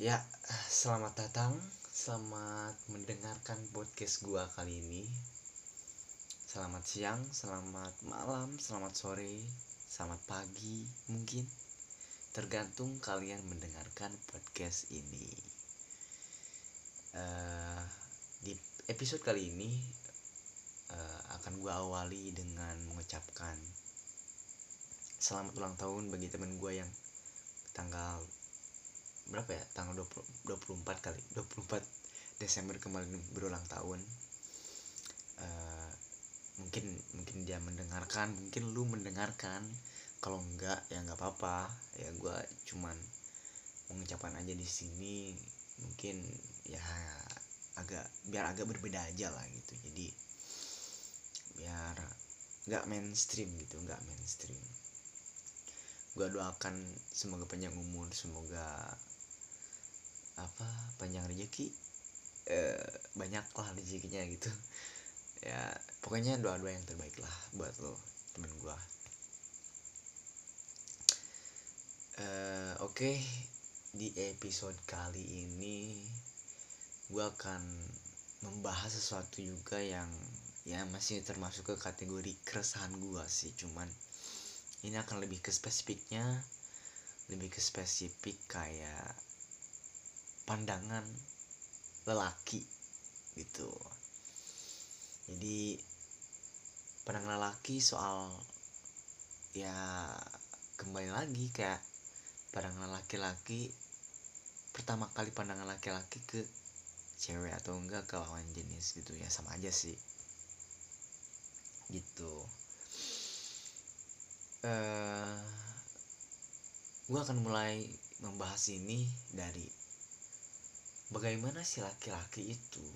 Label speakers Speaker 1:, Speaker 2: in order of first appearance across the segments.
Speaker 1: Ya, selamat datang, selamat mendengarkan podcast gua kali ini. Selamat siang, selamat malam, selamat sore, selamat pagi, mungkin tergantung kalian mendengarkan podcast ini. Uh, di episode kali ini uh, akan gua awali dengan mengucapkan selamat ulang tahun bagi teman gua yang tanggal berapa ya? Tanggal 20, 24 kali. 24 Desember kemarin berulang tahun. Uh, mungkin mungkin dia mendengarkan mungkin lu mendengarkan. Kalau enggak ya nggak apa-apa. Ya gue cuman mengucapkan aja di sini mungkin ya agak biar agak berbeda aja lah gitu. Jadi biar nggak mainstream gitu nggak mainstream. Gue doakan semoga panjang umur semoga apa panjang rezeki eh, banyak lah rezekinya gitu ya pokoknya doa doa yang terbaik lah buat lo temen gue eh, oke okay. di episode kali ini gue akan membahas sesuatu juga yang ya masih termasuk ke kategori keresahan gue sih cuman ini akan lebih ke spesifiknya lebih ke spesifik kayak pandangan lelaki gitu. Jadi pandangan lelaki soal ya kembali lagi kayak pandangan laki-laki pertama kali pandangan laki-laki ke cewek atau enggak ke lawan jenis gitu ya sama aja sih. Gitu. Uh, eh, gue akan mulai membahas ini dari bagaimana si laki-laki itu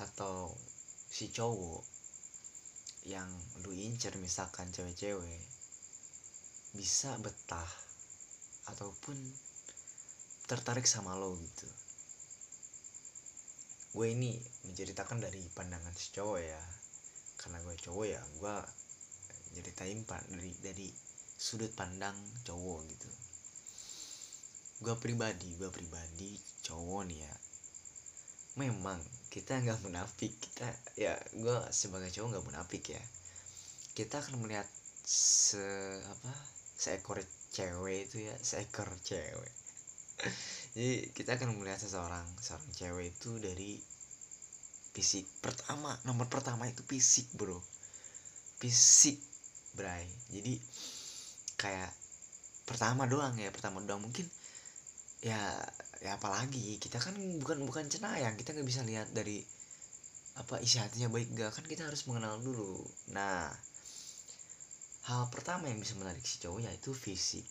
Speaker 1: atau si cowok yang lu incer misalkan cewek-cewek bisa betah ataupun tertarik sama lo gitu? Gue ini menceritakan dari pandangan si cowok ya. Karena gue cowok ya gue ceritain pak dari dari sudut pandang cowok gitu gue pribadi gue pribadi cowok nih ya. Memang kita nggak munafik kita ya gue sebagai cowok nggak munafik ya. Kita akan melihat se apa seekor cewek itu ya seekor cewek. Jadi kita akan melihat seseorang seorang cewek itu dari fisik pertama nomor pertama itu fisik bro. Fisik bray. Jadi kayak pertama doang ya pertama doang. Mungkin ya ya apalagi kita kan bukan bukan cenayang kita nggak bisa lihat dari apa isi hatinya baik gak kan kita harus mengenal dulu. Nah hal pertama yang bisa menarik si cowok yaitu fisik.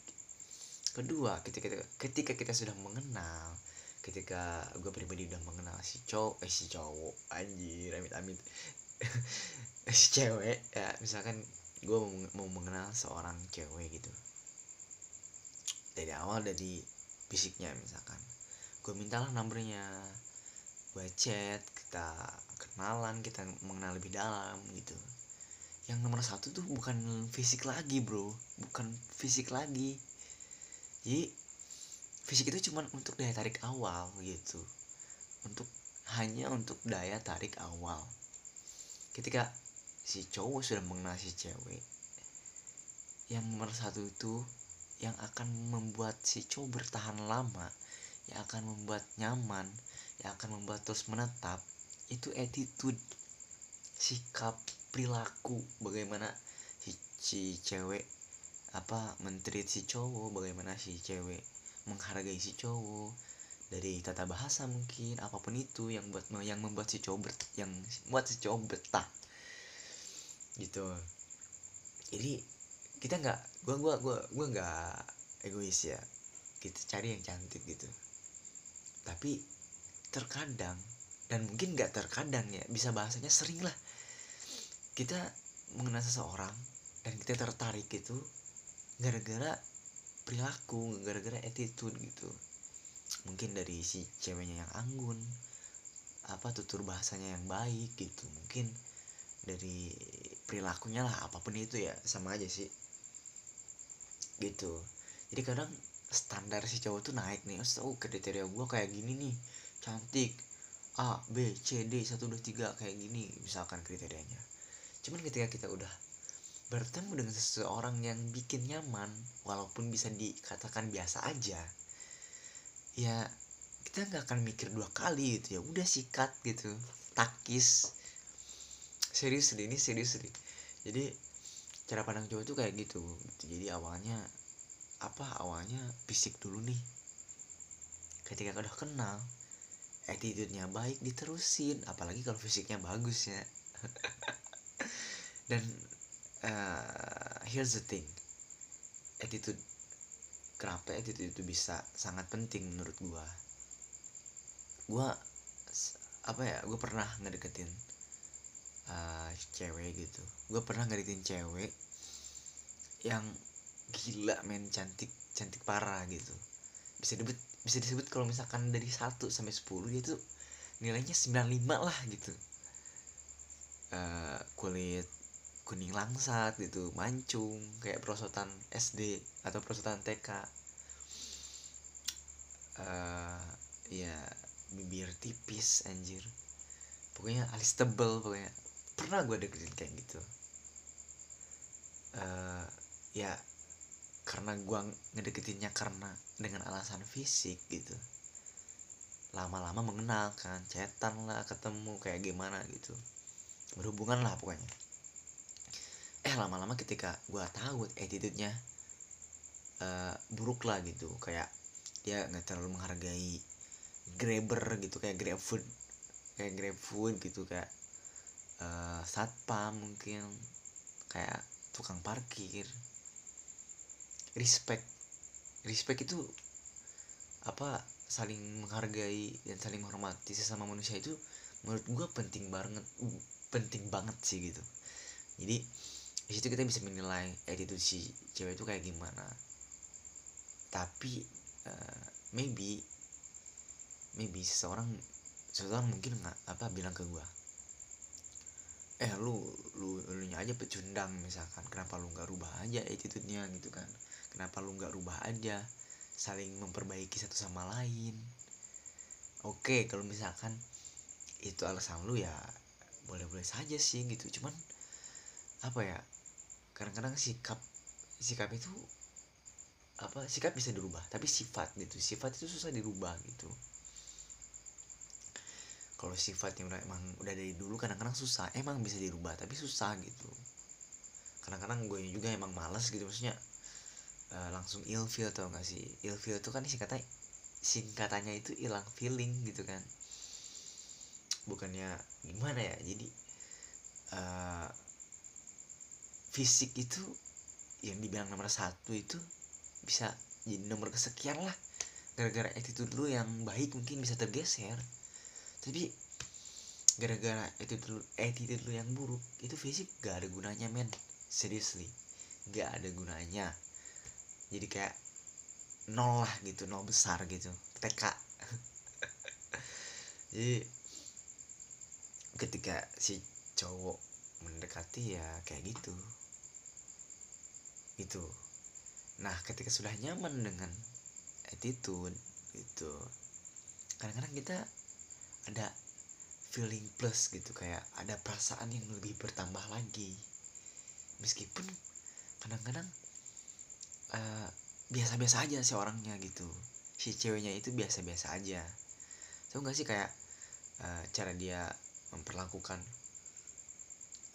Speaker 1: Kedua ketika kita ketika kita sudah mengenal ketika gue pribadi udah mengenal si cowok eh si cowok anjir amit amit si cewek ya misalkan gue mau, mau mengenal seorang cewek gitu. Dari awal dari fisiknya misalkan. Gue mintalah nomornya gue chat kita kenalan kita mengenal lebih dalam gitu. Yang nomor satu tuh bukan fisik lagi bro. Bukan fisik lagi. Jadi fisik itu cuma untuk daya tarik awal gitu. Untuk hanya untuk daya tarik awal. Ketika si cowok sudah mengenal si cewek yang nomor satu itu yang akan membuat si cowok bertahan lama yang akan membuat nyaman yang akan membuat terus menetap itu attitude sikap perilaku bagaimana si, si cewek apa menteri si cowok bagaimana si cewek menghargai si cowok dari tata bahasa mungkin apa pun itu yang buat yang membuat si cowok ber, yang buat si cowok betah. Gitu. Jadi kita nggak gua gua gua gua nggak egois ya. Kita cari yang cantik gitu. Tapi terkadang dan mungkin nggak terkadang ya bisa bahasanya sering lah. Kita mengenal seseorang dan kita tertarik gitu gara-gara perilaku gara-gara attitude gitu. Mungkin dari si ceweknya yang anggun apa tutur bahasanya yang baik gitu. Mungkin dari perilakunya lah apa pun itu ya sama aja sih gitu. Jadi kadang standar si cowok tuh naik nih oh kriteria gue kayak gini nih cantik A B C D satu dua tiga kayak gini misalkan kriterianya. Cuman ketika kita udah bertemu dengan seseorang yang bikin nyaman walaupun bisa dikatakan biasa aja ya kita nggak akan mikir dua kali gitu. Ya udah sikat gitu takis. Serius ini serius deh. Jadi cara pandang cowok tuh kayak gitu. Jadi awalnya apa awalnya fisik dulu nih. Ketika udah kenal attitude-nya baik diterusin apalagi kalau fisiknya bagus ya. Dan uh, here's the thing. Attitude kenapa attitude itu bisa sangat penting menurut gua? Gua apa ya gua pernah ngedeketin uh, cewek gitu. Gua pernah ngedeketin cewek yang gila men cantik cantik parah gitu. Bisa disebut bisa disebut kalau misalkan dari 1 sampai 10 dia tuh nilainya 95 lah gitu. Uh, kulit kuning langsat gitu mancung kayak prosotan SD atau prosotan TK uh, ya bibir tipis anjir. Pokoknya alis tebel pokoknya pernah gue deketin kayak gitu. Uh, ya karena gue ngedeketinnya karena dengan alasan fisik gitu. Lama-lama mengenal kan cetan lah ketemu kayak gimana gitu. Berhubungan lah pokoknya. Eh lama-lama ketika gue tahu attitude-nya uh, buruk lah gitu. Kayak dia nggak terlalu menghargai grabber gitu kayak grab food kayak grab food gitu kayak uh, satpam mungkin kayak tukang parkir. Respect. Respect itu apa saling menghargai dan saling menghormati sesama manusia itu menurut gue penting banget penting banget sih gitu. Jadi di situ kita bisa menilai attitude si cewek itu kayak gimana. Tapi uh, maybe maybe seseorang seseorang mungkin nggak apa bilang ke gue eh lu lu lu aja pecundang misalkan. Kenapa lu nggak rubah aja attitude-nya gitu kan? Kenapa lu nggak rubah aja? Saling memperbaiki satu sama lain. Oke kalau misalkan itu alasan lu ya boleh-boleh saja sih gitu. Cuman apa ya kadang-kadang sikap sikap itu apa sikap bisa dirubah tapi sifat gitu. Sifat itu susah dirubah gitu kalau sifatnya udah emang udah dari dulu kadang-kadang susah. Emang bisa dirubah tapi susah gitu. Kadang-kadang gue juga emang males gitu maksudnya uh, langsung ilfeel tau gak sih? Ilfeel itu kan singkatnya singkatannya itu hilang feeling gitu kan. Bukannya gimana ya jadi uh, fisik itu yang dibilang nomor satu itu bisa jadi nomor kesekian lah. Gara-gara attitude lu yang baik mungkin bisa tergeser tapi gara-gara attitude attitude lu yang buruk itu fisik gak ada gunanya men. Seriously gak ada gunanya. Jadi kayak nol lah gitu nol besar gitu TK jadi ketika si cowok mendekati ya kayak gitu. Gitu. Nah ketika sudah nyaman dengan attitude gitu. Kadang-kadang kita ada feeling plus gitu kayak ada perasaan yang lebih bertambah lagi. Meskipun kadang-kadang uh, biasa-biasa aja sih orangnya gitu. Si ceweknya itu biasa-biasa aja. Tau gak sih kayak uh, cara dia memperlakukan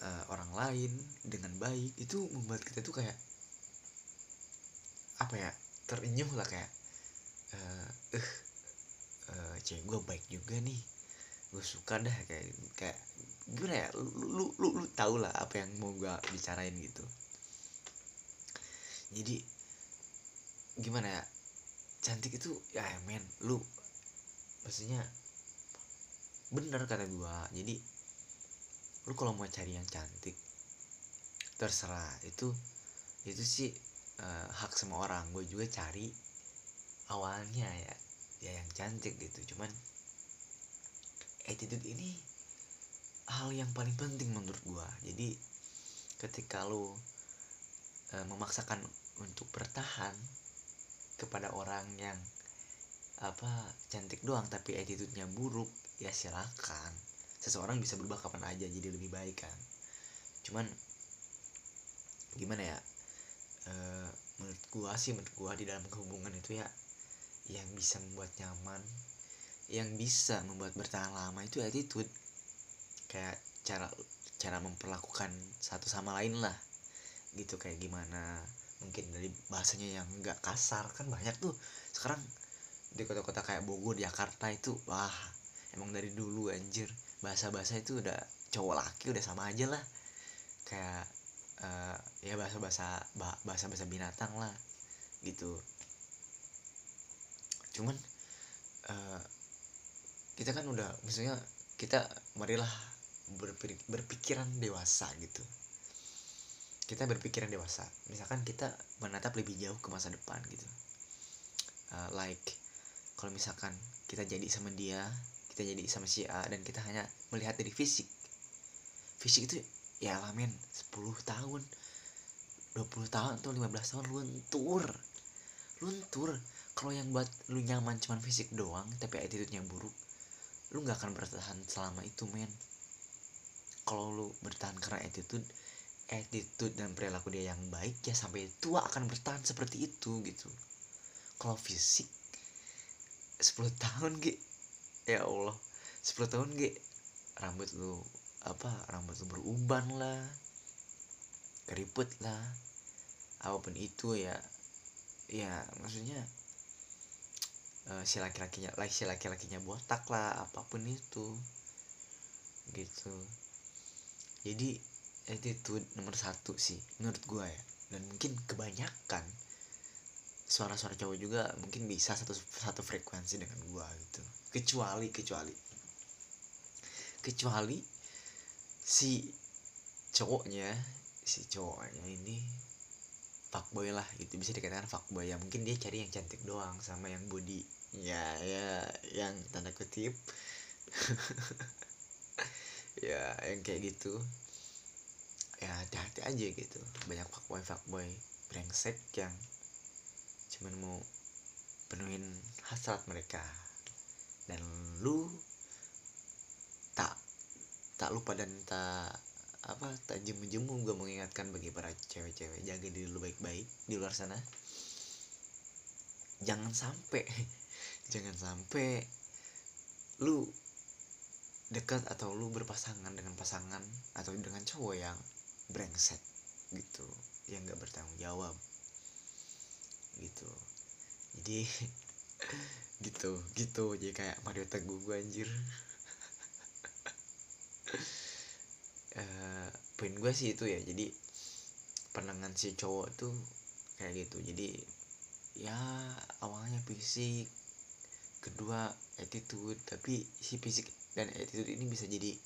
Speaker 1: uh, orang lain dengan baik itu membuat kita tuh kayak apa ya terenyuh lah kayak uh, uh, uh cewek gue baik juga nih gue suka dah kayak kayak gimana ya lu lu lu, lu tau lah apa yang mau gue bicarain gitu. Jadi gimana ya cantik itu ya men lu maksudnya bener kata gua. Jadi lu kalau mau cari yang cantik terserah. Itu itu sih uh, hak semua orang. Gue juga cari awalnya ya ya yang cantik gitu. Cuman attitude ini hal yang paling penting menurut gue jadi ketika lu uh, memaksakan untuk bertahan kepada orang yang apa cantik doang tapi attitude-nya buruk ya silakan. Seseorang bisa berubah kapan aja jadi lebih baik kan. Cuman gimana ya e, menurut gua sih menurut gua di dalam hubungan itu ya yang bisa membuat nyaman yang bisa membuat bertahan lama itu attitude. Kayak cara cara memperlakukan satu sama lain lah. Gitu kayak gimana mungkin dari bahasanya yang enggak kasar. Kan banyak tuh. Sekarang di kota-kota kayak Bogor Jakarta itu wah emang dari dulu anjir. Bahasa-bahasa itu udah cowok laki udah sama aja lah. Kayak uh, ya bahasa-bahasa bahasa-bahasa binatang lah. Gitu. Cuman uh, kita kan udah maksudnya kita marilah berpikir, berpikiran dewasa gitu. Kita berpikiran dewasa. Misalkan kita menatap lebih jauh ke masa depan gitu. Uh, like kalau misalkan kita jadi sama dia kita jadi sama si A dan kita hanya melihat dari fisik. Fisik itu ya lah men 10 tahun. 20 tahun atau 15 tahun luntur. Luntur. Kalau yang buat lu nyaman cuman fisik doang tapi attitude-nya buruk lu nggak akan bertahan selama itu men. Kalau lu bertahan karena attitude attitude dan perilaku dia yang baik ya sampai tua akan bertahan seperti itu gitu. Kalau fisik 10 tahun ge. Ya Allah 10 tahun ge. Rambut lu apa rambut lu beruban lah. Keriput lah. Apa pun itu ya ya maksudnya uh, si laki-lakinya like si laki-lakinya botak lah apa pun itu. Gitu. Jadi attitude nomor satu sih menurut gue ya. Dan mungkin kebanyakan suara-suara cowok juga mungkin bisa satu satu frekuensi dengan gue gitu. Kecuali kecuali. Kecuali si cowoknya si cowoknya ini fuckboy lah gitu. Bisa dikatakan fuckboy ya. Mungkin dia cari yang cantik doang sama yang body. Ya ya yang tanda kutip. Ya yang kayak gitu. Ya hati-hati aja gitu. Banyak fuckboy fuckboy brengsek yang cuman mau penuhin hasrat mereka. Dan lu tak tak lupa dan tak apa tak jemu-jemu gue mengingatkan bagi para cewek-cewek jaga diri lu baik-baik di luar sana. Jangan sampai jangan sampai lu dekat atau lu berpasangan dengan pasangan atau dengan cowok yang brengsek gitu yang nggak bertanggung jawab gitu. Jadi gitu gitu. Jadi kayak Mario Teguh gue anjir uh, poin gue sih itu ya. Jadi pandangan si cowok tuh kayak gitu. Jadi ya awalnya fisik kedua attitude. Tapi si fisik dan attitude ini bisa jadi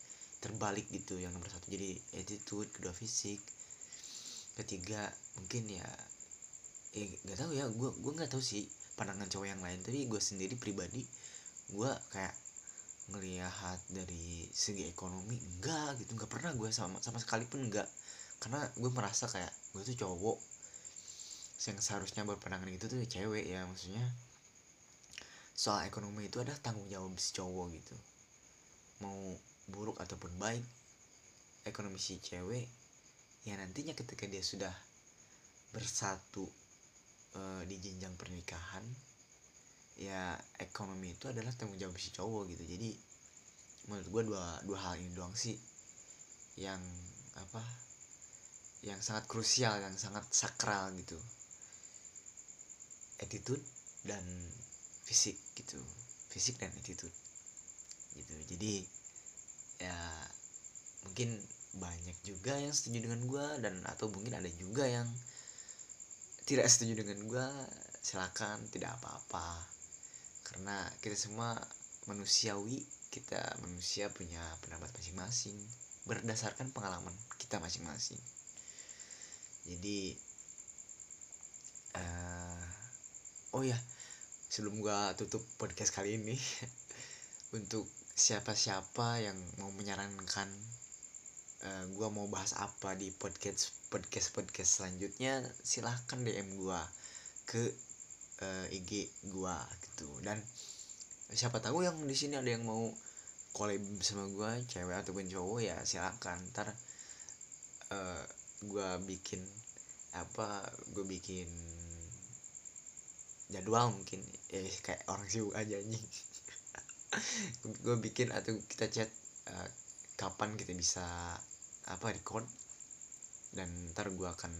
Speaker 1: terbalik gitu yang nomor satu. Jadi attitude kedua fisik ketiga mungkin ya eh nggak tahu ya. Gue gue nggak tahu sih pandangan cowok yang lain. Tapi gue sendiri pribadi gue kayak ngelihat dari segi ekonomi enggak gitu. Nggak pernah gue sama sama sekali pun enggak. Karena gue merasa kayak gue tuh cowok yang seharusnya berpandangan itu tuh cewek ya maksudnya. Soal ekonomi itu adalah tanggung jawab si cowok gitu. Mau buruk ataupun baik ekonomi si cewek ya nantinya ketika dia sudah bersatu e, di jenjang pernikahan ya ekonomi itu adalah tanggung jawab si cowok gitu. Jadi menurut gue dua dua hal ini doang sih yang apa yang sangat krusial yang sangat sakral gitu. Attitude dan fisik gitu. Fisik dan attitude gitu. Jadi ya mungkin banyak juga yang setuju dengan gue dan atau mungkin ada juga yang tidak setuju dengan gue silakan tidak apa-apa karena kita semua manusiawi kita manusia punya pendapat masing-masing berdasarkan pengalaman kita masing-masing. Jadi uh, oh ya sebelum gue tutup podcast kali ini untuk siapa-siapa yang mau menyarankan uh, gue mau bahas apa di podcast podcast podcast selanjutnya silahkan dm gue ke uh, IG gua gitu. Dan siapa tahu yang di sini ada yang mau collab sama gua cewek ataupun cowok ya silakan. Ntar uh, gua bikin apa gue bikin jadwal mungkin. Eh kayak orang sibuk aja nih gue bikin atau kita chat uh, kapan kita bisa apa record. Dan ntar gue akan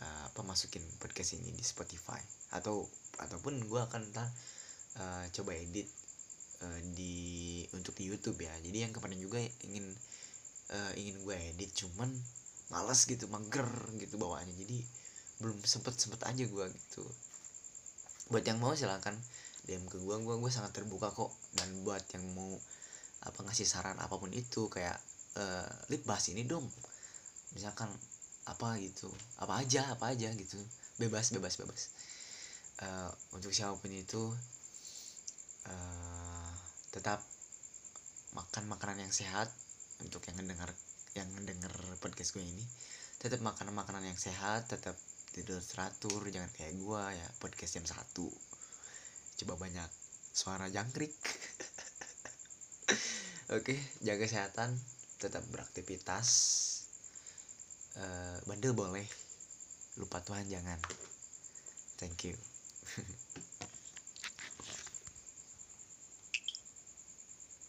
Speaker 1: uh, apa masukin podcast ini di Spotify. Atau ataupun gue akan ntar uh, coba edit uh, di untuk di YouTube ya. Jadi yang kemarin juga ingin uh, ingin gue edit cuman malas gitu mager gitu bawaannya. Jadi belum sempet sempet aja gue gitu. Buat yang mau silahkan DM ke gue gue gue sangat terbuka kok. Dan buat yang mau apa ngasih saran apa pun itu kayak uh, lip bahas ini dong. Misalkan apa gitu apa aja apa aja gitu. Bebas bebas bebas. Uh, untuk siapa pun itu uh, tetap makan makanan yang sehat. Untuk yang mendengar yang mendengar podcast gue ini tetap makan makanan yang sehat tetap tidur teratur. Jangan kayak gue ya podcast jam satu. Coba banyak suara jangkrik. Oke jaga kesehatan tetap beraktivitas uh, bandel boleh. Lupa Tuhan jangan. Thank you